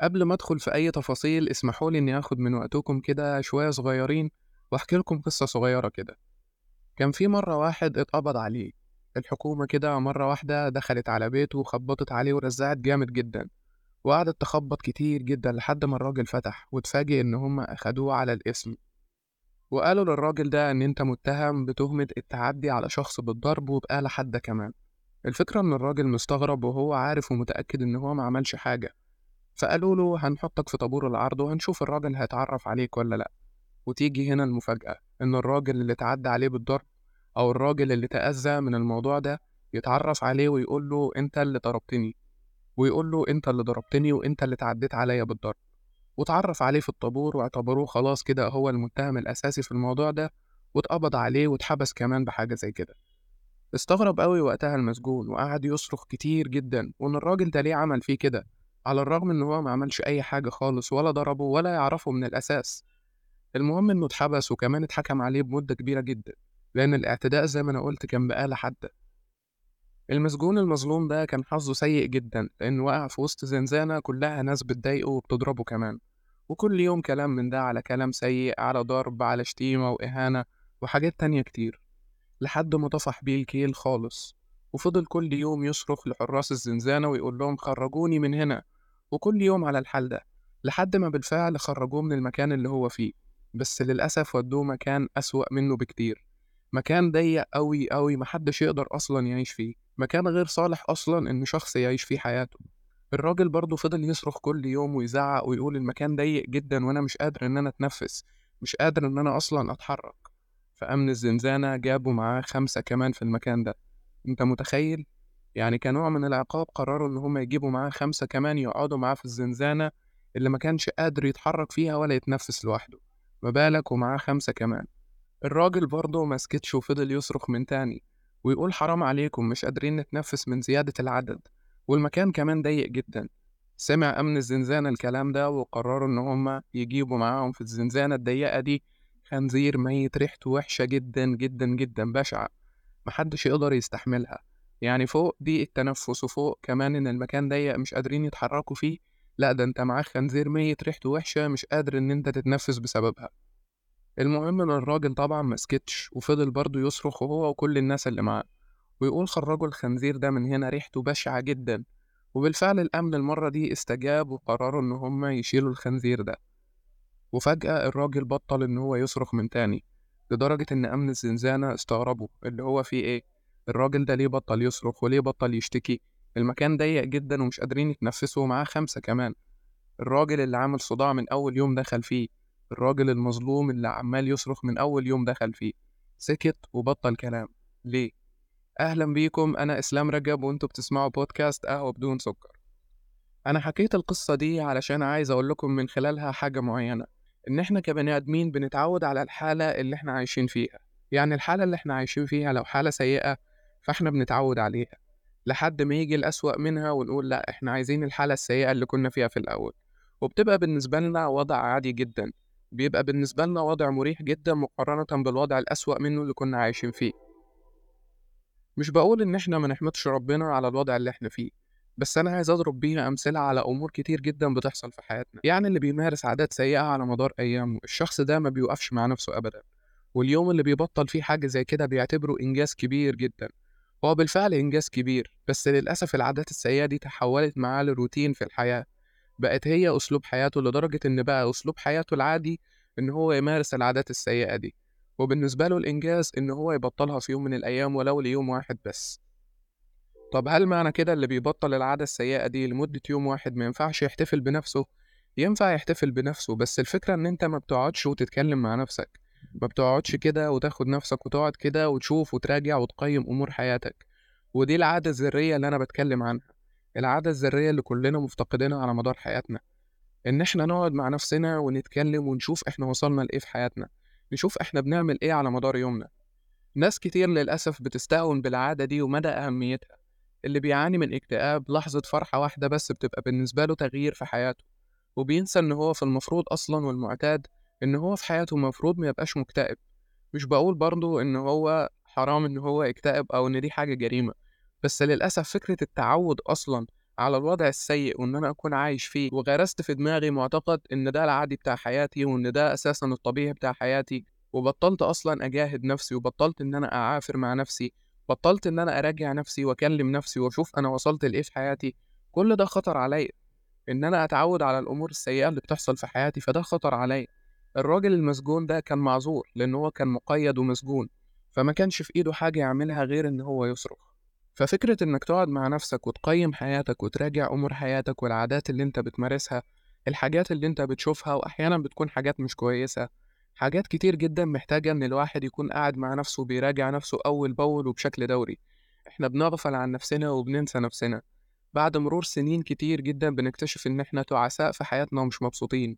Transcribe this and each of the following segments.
قبل ما أدخل في أي تفاصيل اسمحوا لي إني آخد من وقتكم كده شوية صغيرين وأحكي لكم قصة صغيرة كده. كان في مرة واحد اتقبض عليه. الحكومة كده مرة واحدة دخلت على بيته وخبطت عليه ورزعت جامد جدا. وقعدت تخبط كتير جدا لحد ما الراجل فتح واتفاجئ إن هما أخدوه على الاسم. وقالوا للراجل ده إن أنت متهم بتهمة التعدي على شخص بالضرب وبآلة حادة كمان. الفكرة إن الراجل مستغرب وهو عارف ومتأكد إن هو ما عملش حاجة. فقالوا له هنحطك في طابور العرض وهنشوف الراجل هيتعرف عليك ولا لأ. وتيجي هنا المفاجأة إن الراجل اللي اتعدى عليه بالضرب أو الراجل اللي تأذى من الموضوع ده يتعرف عليه ويقول له أنت اللي ضربتني ويقول له أنت اللي ضربتني وأنت اللي تعديت عليا بالضرب. واتعرف عليه في الطابور واعتبروه خلاص كده هو المتهم الأساسي في الموضوع ده واتقبض عليه واتحبس كمان بحاجة زي كده. استغرب قوي وقتها المسجون وقعد يصرخ كتير جدا وإن الراجل ده ليه عمل فيه كده؟ على الرغم إن هو ما عملش أي حاجة خالص ولا ضربه ولا يعرفه من الأساس. المهم إنه اتحبس وكمان اتحكم عليه بمدة كبيرة جدا لأن الاعتداء زي ما أنا قلت كان بآلة حادة. المسجون المظلوم ده كان حظه سيء جدا لأنه وقع في وسط زنزانة كلها ناس بتضايقه وبتضربه كمان. وكل يوم كلام من ده على كلام سيء على ضرب على شتيمة وإهانة وحاجات تانية كتير. لحد ما طفح بيه الكيل خالص. وفضل كل يوم يصرخ لحراس الزنزانة ويقول لهم خرجوني من هنا وكل يوم على الحال ده لحد ما بالفعل خرجوه من المكان اللي هو فيه بس للأسف ودوه مكان أسوأ منه بكتير. مكان ضيق أوي أوي محدش يقدر أصلا يعيش فيه مكان غير صالح أصلا إن شخص يعيش فيه حياته. الراجل برضه فضل يصرخ كل يوم ويزعق ويقول المكان ضيق جدا وأنا مش قادر إن أنا أتنفس مش قادر إن أنا أصلا أتحرك. فأمن الزنزانة جابوا معاه خمسة كمان في المكان ده. أنت متخيل؟ يعني كنوع من العقاب قرروا إن هما يجيبوا معاه خمسة كمان يقعدوا معاه في الزنزانة اللي ما كانش قادر يتحرك فيها ولا يتنفس لوحده. ما بالك؟ ومعاه خمسة كمان. الراجل برضه مسكتش وفضل يصرخ من تاني ويقول حرام عليكم مش قادرين نتنفس من زيادة العدد. والمكان كمان ضيق جدا. سمع أمن الزنزانة الكلام ده وقرروا إن هما يجيبوا معاهم في الزنزانة الضيقة دي خنزير ميت ريحته وحشة جدا جدا جدا بشعة. محدش يقدر يستحملها. يعني فوق دي التنفس وفوق كمان إن المكان ضيق مش قادرين يتحركوا فيه لأ ده أنت معاك خنزير ميت ريحته وحشة مش قادر إن أنت تتنفس بسببها. المهم إن الراجل طبعا مسكتش وفضل برضه يصرخ هو وكل الناس اللي معاه ويقول خرجوا الخنزير ده من هنا ريحته بشعة جدا. وبالفعل الأمن المرة دي استجاب وقرروا إن هما يشيلوا الخنزير ده. وفجأة الراجل بطل إن هو يصرخ من تاني. لدرجة إن أمن الزنزانة استغربوا اللي هو فيه إيه؟ الراجل ده ليه بطل يصرخ وليه بطل يشتكي؟ المكان ضيق جدا ومش قادرين يتنفسوا ومعاه خمسة كمان. الراجل اللي عامل صداع من أول يوم دخل فيه. الراجل المظلوم اللي عمال يصرخ من أول يوم دخل فيه. سكت وبطل كلام. ليه؟ أهلا بيكم. أنا إسلام رجب وأنتوا بتسمعوا بودكاست قهوة بدون سكر. أنا حكيت القصة دي علشان عايز أقول لكم من خلالها حاجة معينة. إن إحنا كبني آدمين بنتعود على الحالة اللي إحنا عايشين فيها. يعني الحالة اللي إحنا عايشين فيها لو حالة سيئة فإحنا بنتعود عليها لحد ما يجي الأسوأ منها ونقول لأ إحنا عايزين الحالة السيئة اللي كنا فيها في الأول. وبتبقى بالنسبة لنا وضع عادي جدا. بيبقى بالنسبة لنا وضع مريح جدا مقارنة بالوضع الأسوأ منه اللي كنا عايشين فيه. مش بقول إن إحنا ما نحمدش ربنا على الوضع اللي إحنا فيه. بس أنا عايز أضرب بيها أمثلة على أمور كتير جدا بتحصل في حياتنا. يعني اللي بيمارس عادات سيئة على مدار أيامه الشخص ده ما بيوقفش مع نفسه أبدا واليوم اللي بيبطل فيه حاجة زي كده بيعتبره إنجاز كبير جدا. هو بالفعل إنجاز كبير بس للأسف العادات السيئة دي تحولت معاه لروتين في الحياة. بقت هي أسلوب حياته لدرجة إن بقى أسلوب حياته العادي إن هو يمارس العادات السيئة دي. وبالنسبة له الإنجاز إن هو يبطلها في يوم من الأيام ولو ليوم واحد بس. طب هل معنى كده اللي بيبطل العادة السيئة دي لمدة يوم واحد ما ينفعش يحتفل بنفسه؟ ينفع يحتفل بنفسه بس الفكرة إن أنت ما بتقعدش وتتكلم مع نفسك. ما بتقعدش كده وتاخد نفسك وتقعد كده وتشوف وتراجع وتقيم أمور حياتك. ودي العادة الذرية اللي أنا بتكلم عنها. العادة الذرية اللي كلنا مفتقدينها على مدار حياتنا. إن إحنا نقعد مع نفسنا ونتكلم ونشوف إحنا وصلنا لإيه في حياتنا. نشوف إحنا بنعمل إيه على مدار يومنا. ناس كتير للأسف بتستهون بالعادة دي ومدى أهميتها. اللي بيعاني من اكتئاب لحظة فرحة واحدة بس بتبقى بالنسبة له تغيير في حياته وبينسى إن هو في المفروض أصلا والمعتاد إن هو في حياته المفروض ما يبقاش مكتئب. مش بقول برضه إن هو حرام إن هو يكتئب أو إن دي حاجة جريمة بس للأسف فكرة التعود أصلا على الوضع السيء وإن أنا أكون عايش فيه وغرست في دماغي معتقد إن ده العادي بتاع حياتي وإن ده أساسا الطبيعي بتاع حياتي وبطلت أصلا أجاهد نفسي وبطلت إن أنا أعافر مع نفسي بطلت إن أنا أراجع نفسي وأكلم نفسي وأشوف أنا وصلت لإيه في حياتي كل ده خطر عليا. إن أنا أتعود على الأمور السيئة اللي بتحصل في حياتي فده خطر عليا. الراجل المسجون ده كان معذور لأن هو كان مقيد ومسجون فما كانش في إيده حاجة يعملها غير إن هو يصرخ. ففكرة إنك تقعد مع نفسك وتقيم حياتك وتراجع أمور حياتك والعادات اللي أنت بتمارسها الحاجات اللي أنت بتشوفها وأحيانا بتكون حاجات مش كويسة حاجات كتير جدا محتاجة إن الواحد يكون قاعد مع نفسه وبيراجع نفسه أول بأول وبشكل دوري. إحنا بنغفل عن نفسنا وبننسى نفسنا. بعد مرور سنين كتير جدا بنكتشف إن إحنا تعساء في حياتنا ومش مبسوطين.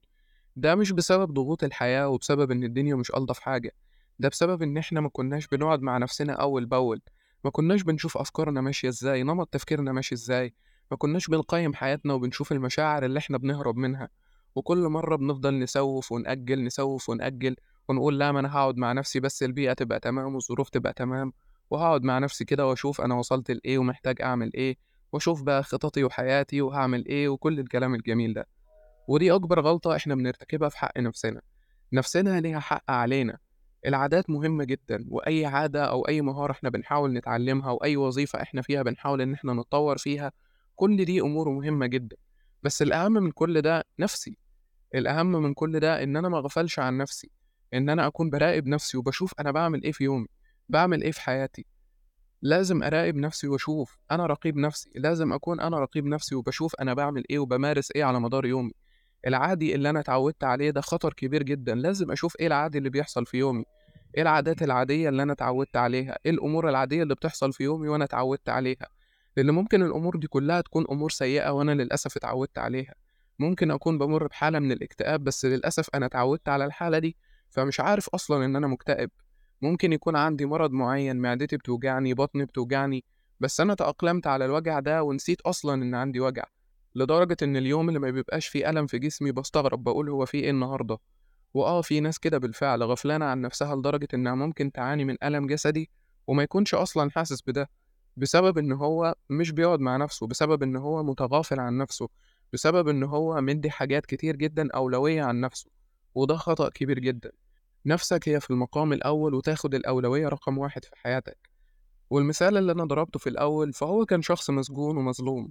ده مش بسبب ضغوط الحياة وبسبب إن الدنيا مش ألطف حاجة. ده بسبب إن إحنا ما كناش بنقعد مع نفسنا أول بأول. ما كناش بنشوف أفكارنا ماشية إزاي نمط تفكيرنا ماشي إزاي. ما كناش بنقيم حياتنا وبنشوف المشاعر اللي إحنا بنهرب منها. وكل مرة بنفضل نسوف ونأجل نسوف ونأجل ونقول لا ما أنا هقعد مع نفسي بس البيئة تبقى تمام والظروف تبقى تمام وهقعد مع نفسي كده وأشوف أنا وصلت لإيه ومحتاج أعمل إيه وأشوف بقى خططي وحياتي وهعمل إيه وكل الكلام الجميل ده. ودي أكبر غلطة إحنا بنرتكبها في حق نفسنا. نفسنا ليها حق علينا. العادات مهمة جدا وأي عادة أو أي مهارة إحنا بنحاول نتعلمها وأي وظيفة إحنا فيها بنحاول إن إحنا نتطور فيها كل دي أمور مهمة جدا. بس الأهم من كل ده نفسي. الأهم من كل ده إن أنا ما أغفلش عن نفسي إن أنا أكون براقب نفسي وبشوف أنا بعمل إيه في يومي بعمل إيه في حياتي. لازم أراقب نفسي وأشوف أنا رقيب نفسي لازم أكون أنا رقيب نفسي وبشوف أنا بعمل إيه وبمارس إيه على مدار يومي. العادي اللي أنا اتعودت عليه ده خطر كبير جدا لازم أشوف إيه العادي اللي بيحصل في يومي إيه العادات العادية اللي أنا اتعودت عليها إيه الأمور العادية اللي بتحصل في يومي وأنا اتعودت عليها. لأن ممكن الأمور دي كلها تكون أمور سيئة وأنا للأسف اتعودت عليها. ممكن أكون بمر بحالة من الاكتئاب بس للأسف أنا اتعودت على الحالة دي فمش عارف أصلا إن أنا مكتئب. ممكن يكون عندي مرض معين معدتي بتوجعني بطني بتوجعني بس أنا تأقلمت على الوجع ده ونسيت أصلا إن عندي وجع لدرجة إن اليوم اللي ما بيبقاش فيه ألم في جسمي بستغرب بقول هو فيه إيه النهاردة؟ وآه في ناس كده بالفعل غفلانة عن نفسها لدرجة إنها ممكن تعاني من ألم جسدي وما يكونش أصلا حاسس بده بسبب إن هو مش بيقعد مع نفسه بسبب إن هو متغافل عن نفسه. بسبب إن هو مدي حاجات كتير جدا أولوية عن نفسه وده خطأ كبير جدا. نفسك هي في المقام الأول وتاخد الأولوية رقم واحد في حياتك. والمثال اللي أنا ضربته في الأول فهو كان شخص مسجون ومظلوم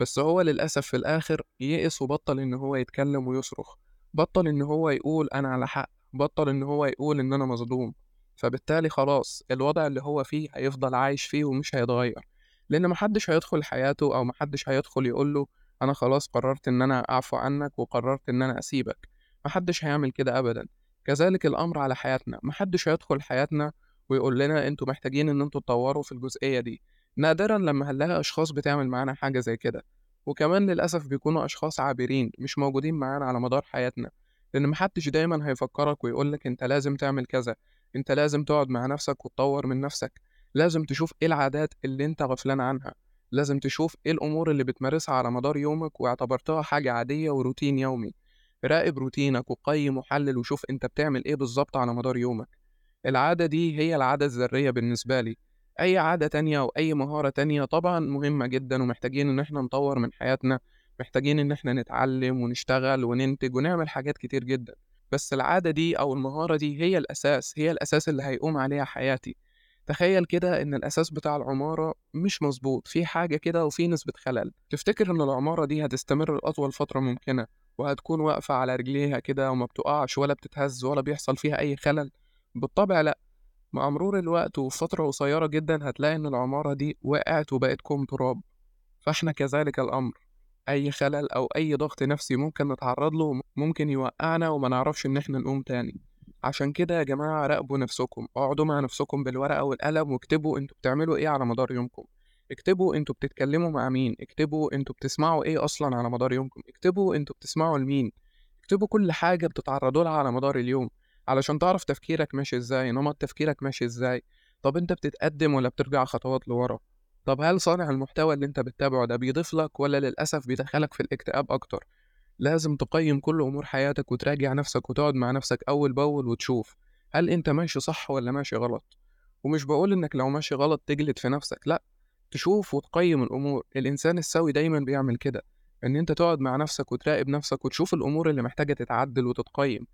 بس هو للأسف في الآخر يئس وبطل إن هو يتكلم ويصرخ بطل إن هو يقول أنا على حق بطل إن هو يقول إن أنا مظلوم. فبالتالي خلاص الوضع اللي هو فيه هيفضل عايش فيه ومش هيتغير. لأن محدش هيدخل حياته أو محدش هيدخل يقوله أنا خلاص قررت إن أنا أعفو عنك وقررت إن أنا أسيبك. محدش هيعمل كده أبدا. كذلك الأمر على حياتنا. محدش هيدخل حياتنا ويقول لنا أنتوا محتاجين إن أنتوا تطوروا في الجزئية دي. نادرا لما هنلاقي أشخاص بتعمل معانا حاجة زي كده. وكمان للأسف بيكونوا أشخاص عابرين مش موجودين معانا على مدار حياتنا. لأن محدش دايما هيفكرك ويقولك أنت لازم تعمل كذا. أنت لازم تقعد مع نفسك وتطور من نفسك. لازم تشوف إيه العادات اللي أنت غفلان عنها. لازم تشوف إيه الأمور اللي بتمارسها على مدار يومك واعتبرتها حاجة عادية وروتين يومي. راقب روتينك وقيم وحلل وشوف أنت بتعمل إيه بالظبط على مدار يومك. العادة دي هي العادة الذرية بالنسبة لي. أي عادة تانية أو أي مهارة تانية طبعا مهمة جدا ومحتاجين إن إحنا نطور من حياتنا محتاجين إن إحنا نتعلم ونشتغل وننتج ونعمل حاجات كتير جدا. بس العادة دي أو المهارة دي هي الأساس هي الأساس اللي هيقوم عليها حياتي. تخيل كده إن الأساس بتاع العمارة مش مظبوط في حاجة كده وفي نسبة خلل. تفتكر إن العمارة دي هتستمر لأطول فترة ممكنة وهتكون واقفة على رجليها كده وما بتقعش ولا بتتهز ولا بيحصل فيها أي خلل؟ بالطبع لأ. مع مرور الوقت وفي فترة قصيرة جدا هتلاقي إن العمارة دي وقعت وبقت كوم تراب. فإحنا كذلك الأمر. أي خلل أو أي ضغط نفسي ممكن نتعرض له ممكن يوقعنا وما نعرفش إن إحنا نقوم تاني. عشان كده يا جماعة راقبوا نفسكم اقعدوا مع نفسكم بالورقة والقلم واكتبوا أنتوا بتعملوا إيه على مدار يومكم. اكتبوا أنتوا بتتكلموا مع مين اكتبوا أنتوا بتسمعوا إيه أصلا على مدار يومكم اكتبوا أنتوا بتسمعوا لمين. اكتبوا كل حاجة بتتعرضوا لها على مدار اليوم علشان تعرف تفكيرك ماشي إزاي نمط تفكيرك ماشي إزاي. طب انت بتتقدم ولا بترجع خطوات لورا؟ طب هل صانع المحتوى اللي انت بتتابعه ده بيضيف لك ولا للأسف بيدخلك في الاكتئاب أكتر؟ لازم تقيم كل أمور حياتك وتراجع نفسك وتقعد مع نفسك أول بأول وتشوف هل أنت ماشي صح ولا ماشي غلط. ومش بقول إنك لو ماشي غلط تجلد في نفسك لأ تشوف وتقيم الأمور. الإنسان السوي دايما بيعمل كده إن أنت تقعد مع نفسك وتراقب نفسك وتشوف الأمور اللي محتاجة تتعدل وتتقيم.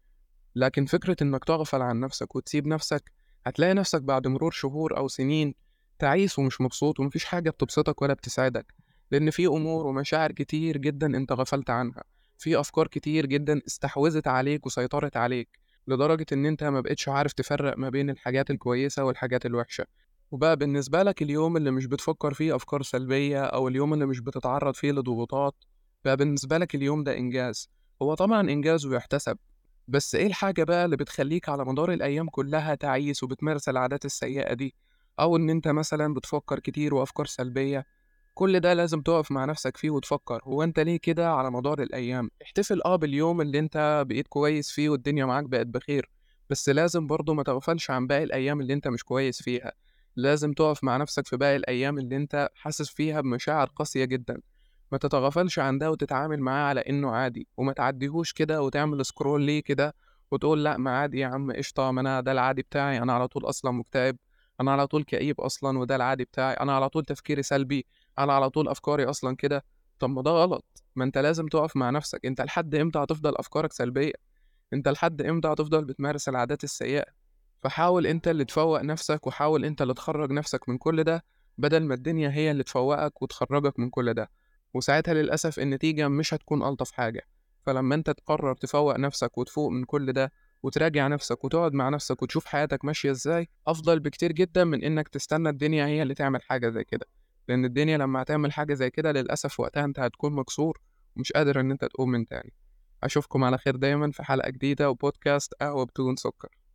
لكن فكرة إنك تغفل عن نفسك وتسيب نفسك هتلاقي نفسك بعد مرور شهور أو سنين تعيس ومش مبسوط ومفيش حاجة بتبسطك ولا بتسعدك لأن في أمور ومشاعر كتير جدا أنت غفلت عنها. في أفكار كتير جدا استحوذت عليك وسيطرت عليك لدرجة إن أنت ما بقتش عارف تفرق ما بين الحاجات الكويسة والحاجات الوحشة. وبقى بالنسبة لك اليوم اللي مش بتفكر فيه أفكار سلبية أو اليوم اللي مش بتتعرض فيه لضغوطات بقى بالنسبة لك اليوم ده إنجاز. هو طبعا إنجاز ويحتسب بس إيه الحاجة بقى اللي بتخليك على مدار الأيام كلها تعيس وبتمارس العادات السيئة دي؟ أو إن أنت مثلا بتفكر كتير وأفكار سلبية؟ كل ده لازم تقف مع نفسك فيه وتفكر هو أنت ليه كده على مدار الأيام؟ احتفل آه باليوم اللي أنت بقيت كويس فيه والدنيا معاك بقت بخير بس لازم برضه ما تغفلش عن باقي الأيام اللي أنت مش كويس فيها. لازم تقف مع نفسك في باقي الأيام اللي أنت حاسس فيها بمشاعر قاسية جدا. ما تتغافلش عن ده وتتعامل معاه على إنه عادي وما تعديهوش كده وتعمل سكرول ليه كده وتقول لأ ما عادي يا عم قشطة ما أنا ده العادي بتاعي أنا على طول أصلا مكتئب أنا على طول كئيب أصلا وده العادي بتاعي أنا على طول تفكيري سلبي. أنا على طول أفكاري أصلا كده طب ما ده غلط ما أنت لازم تقف مع نفسك أنت لحد إمتى هتفضل أفكارك سلبية؟ أنت لحد إمتى هتفضل بتمارس العادات السيئة؟ فحاول أنت اللي تفوق نفسك وحاول أنت اللي تخرج نفسك من كل ده بدل ما الدنيا هي اللي تفوقك وتخرجك من كل ده. وساعتها للأسف النتيجة مش هتكون ألطف حاجة. فلما أنت تقرر تفوق نفسك وتفوق من كل ده وتراجع نفسك وتقعد مع نفسك وتشوف حياتك ماشية إزاي أفضل بكتير جدا من إنك تستنى الدنيا هي اللي تعمل حاجة زي كده. لأن الدنيا لما هتعمل حاجة زي كده للأسف وقتها أنت هتكون مكسور ومش قادر إن أنت تقوم من تاني. أشوفكم على خير دايما في حلقة جديدة وبودكاست قهوة بدون سكر.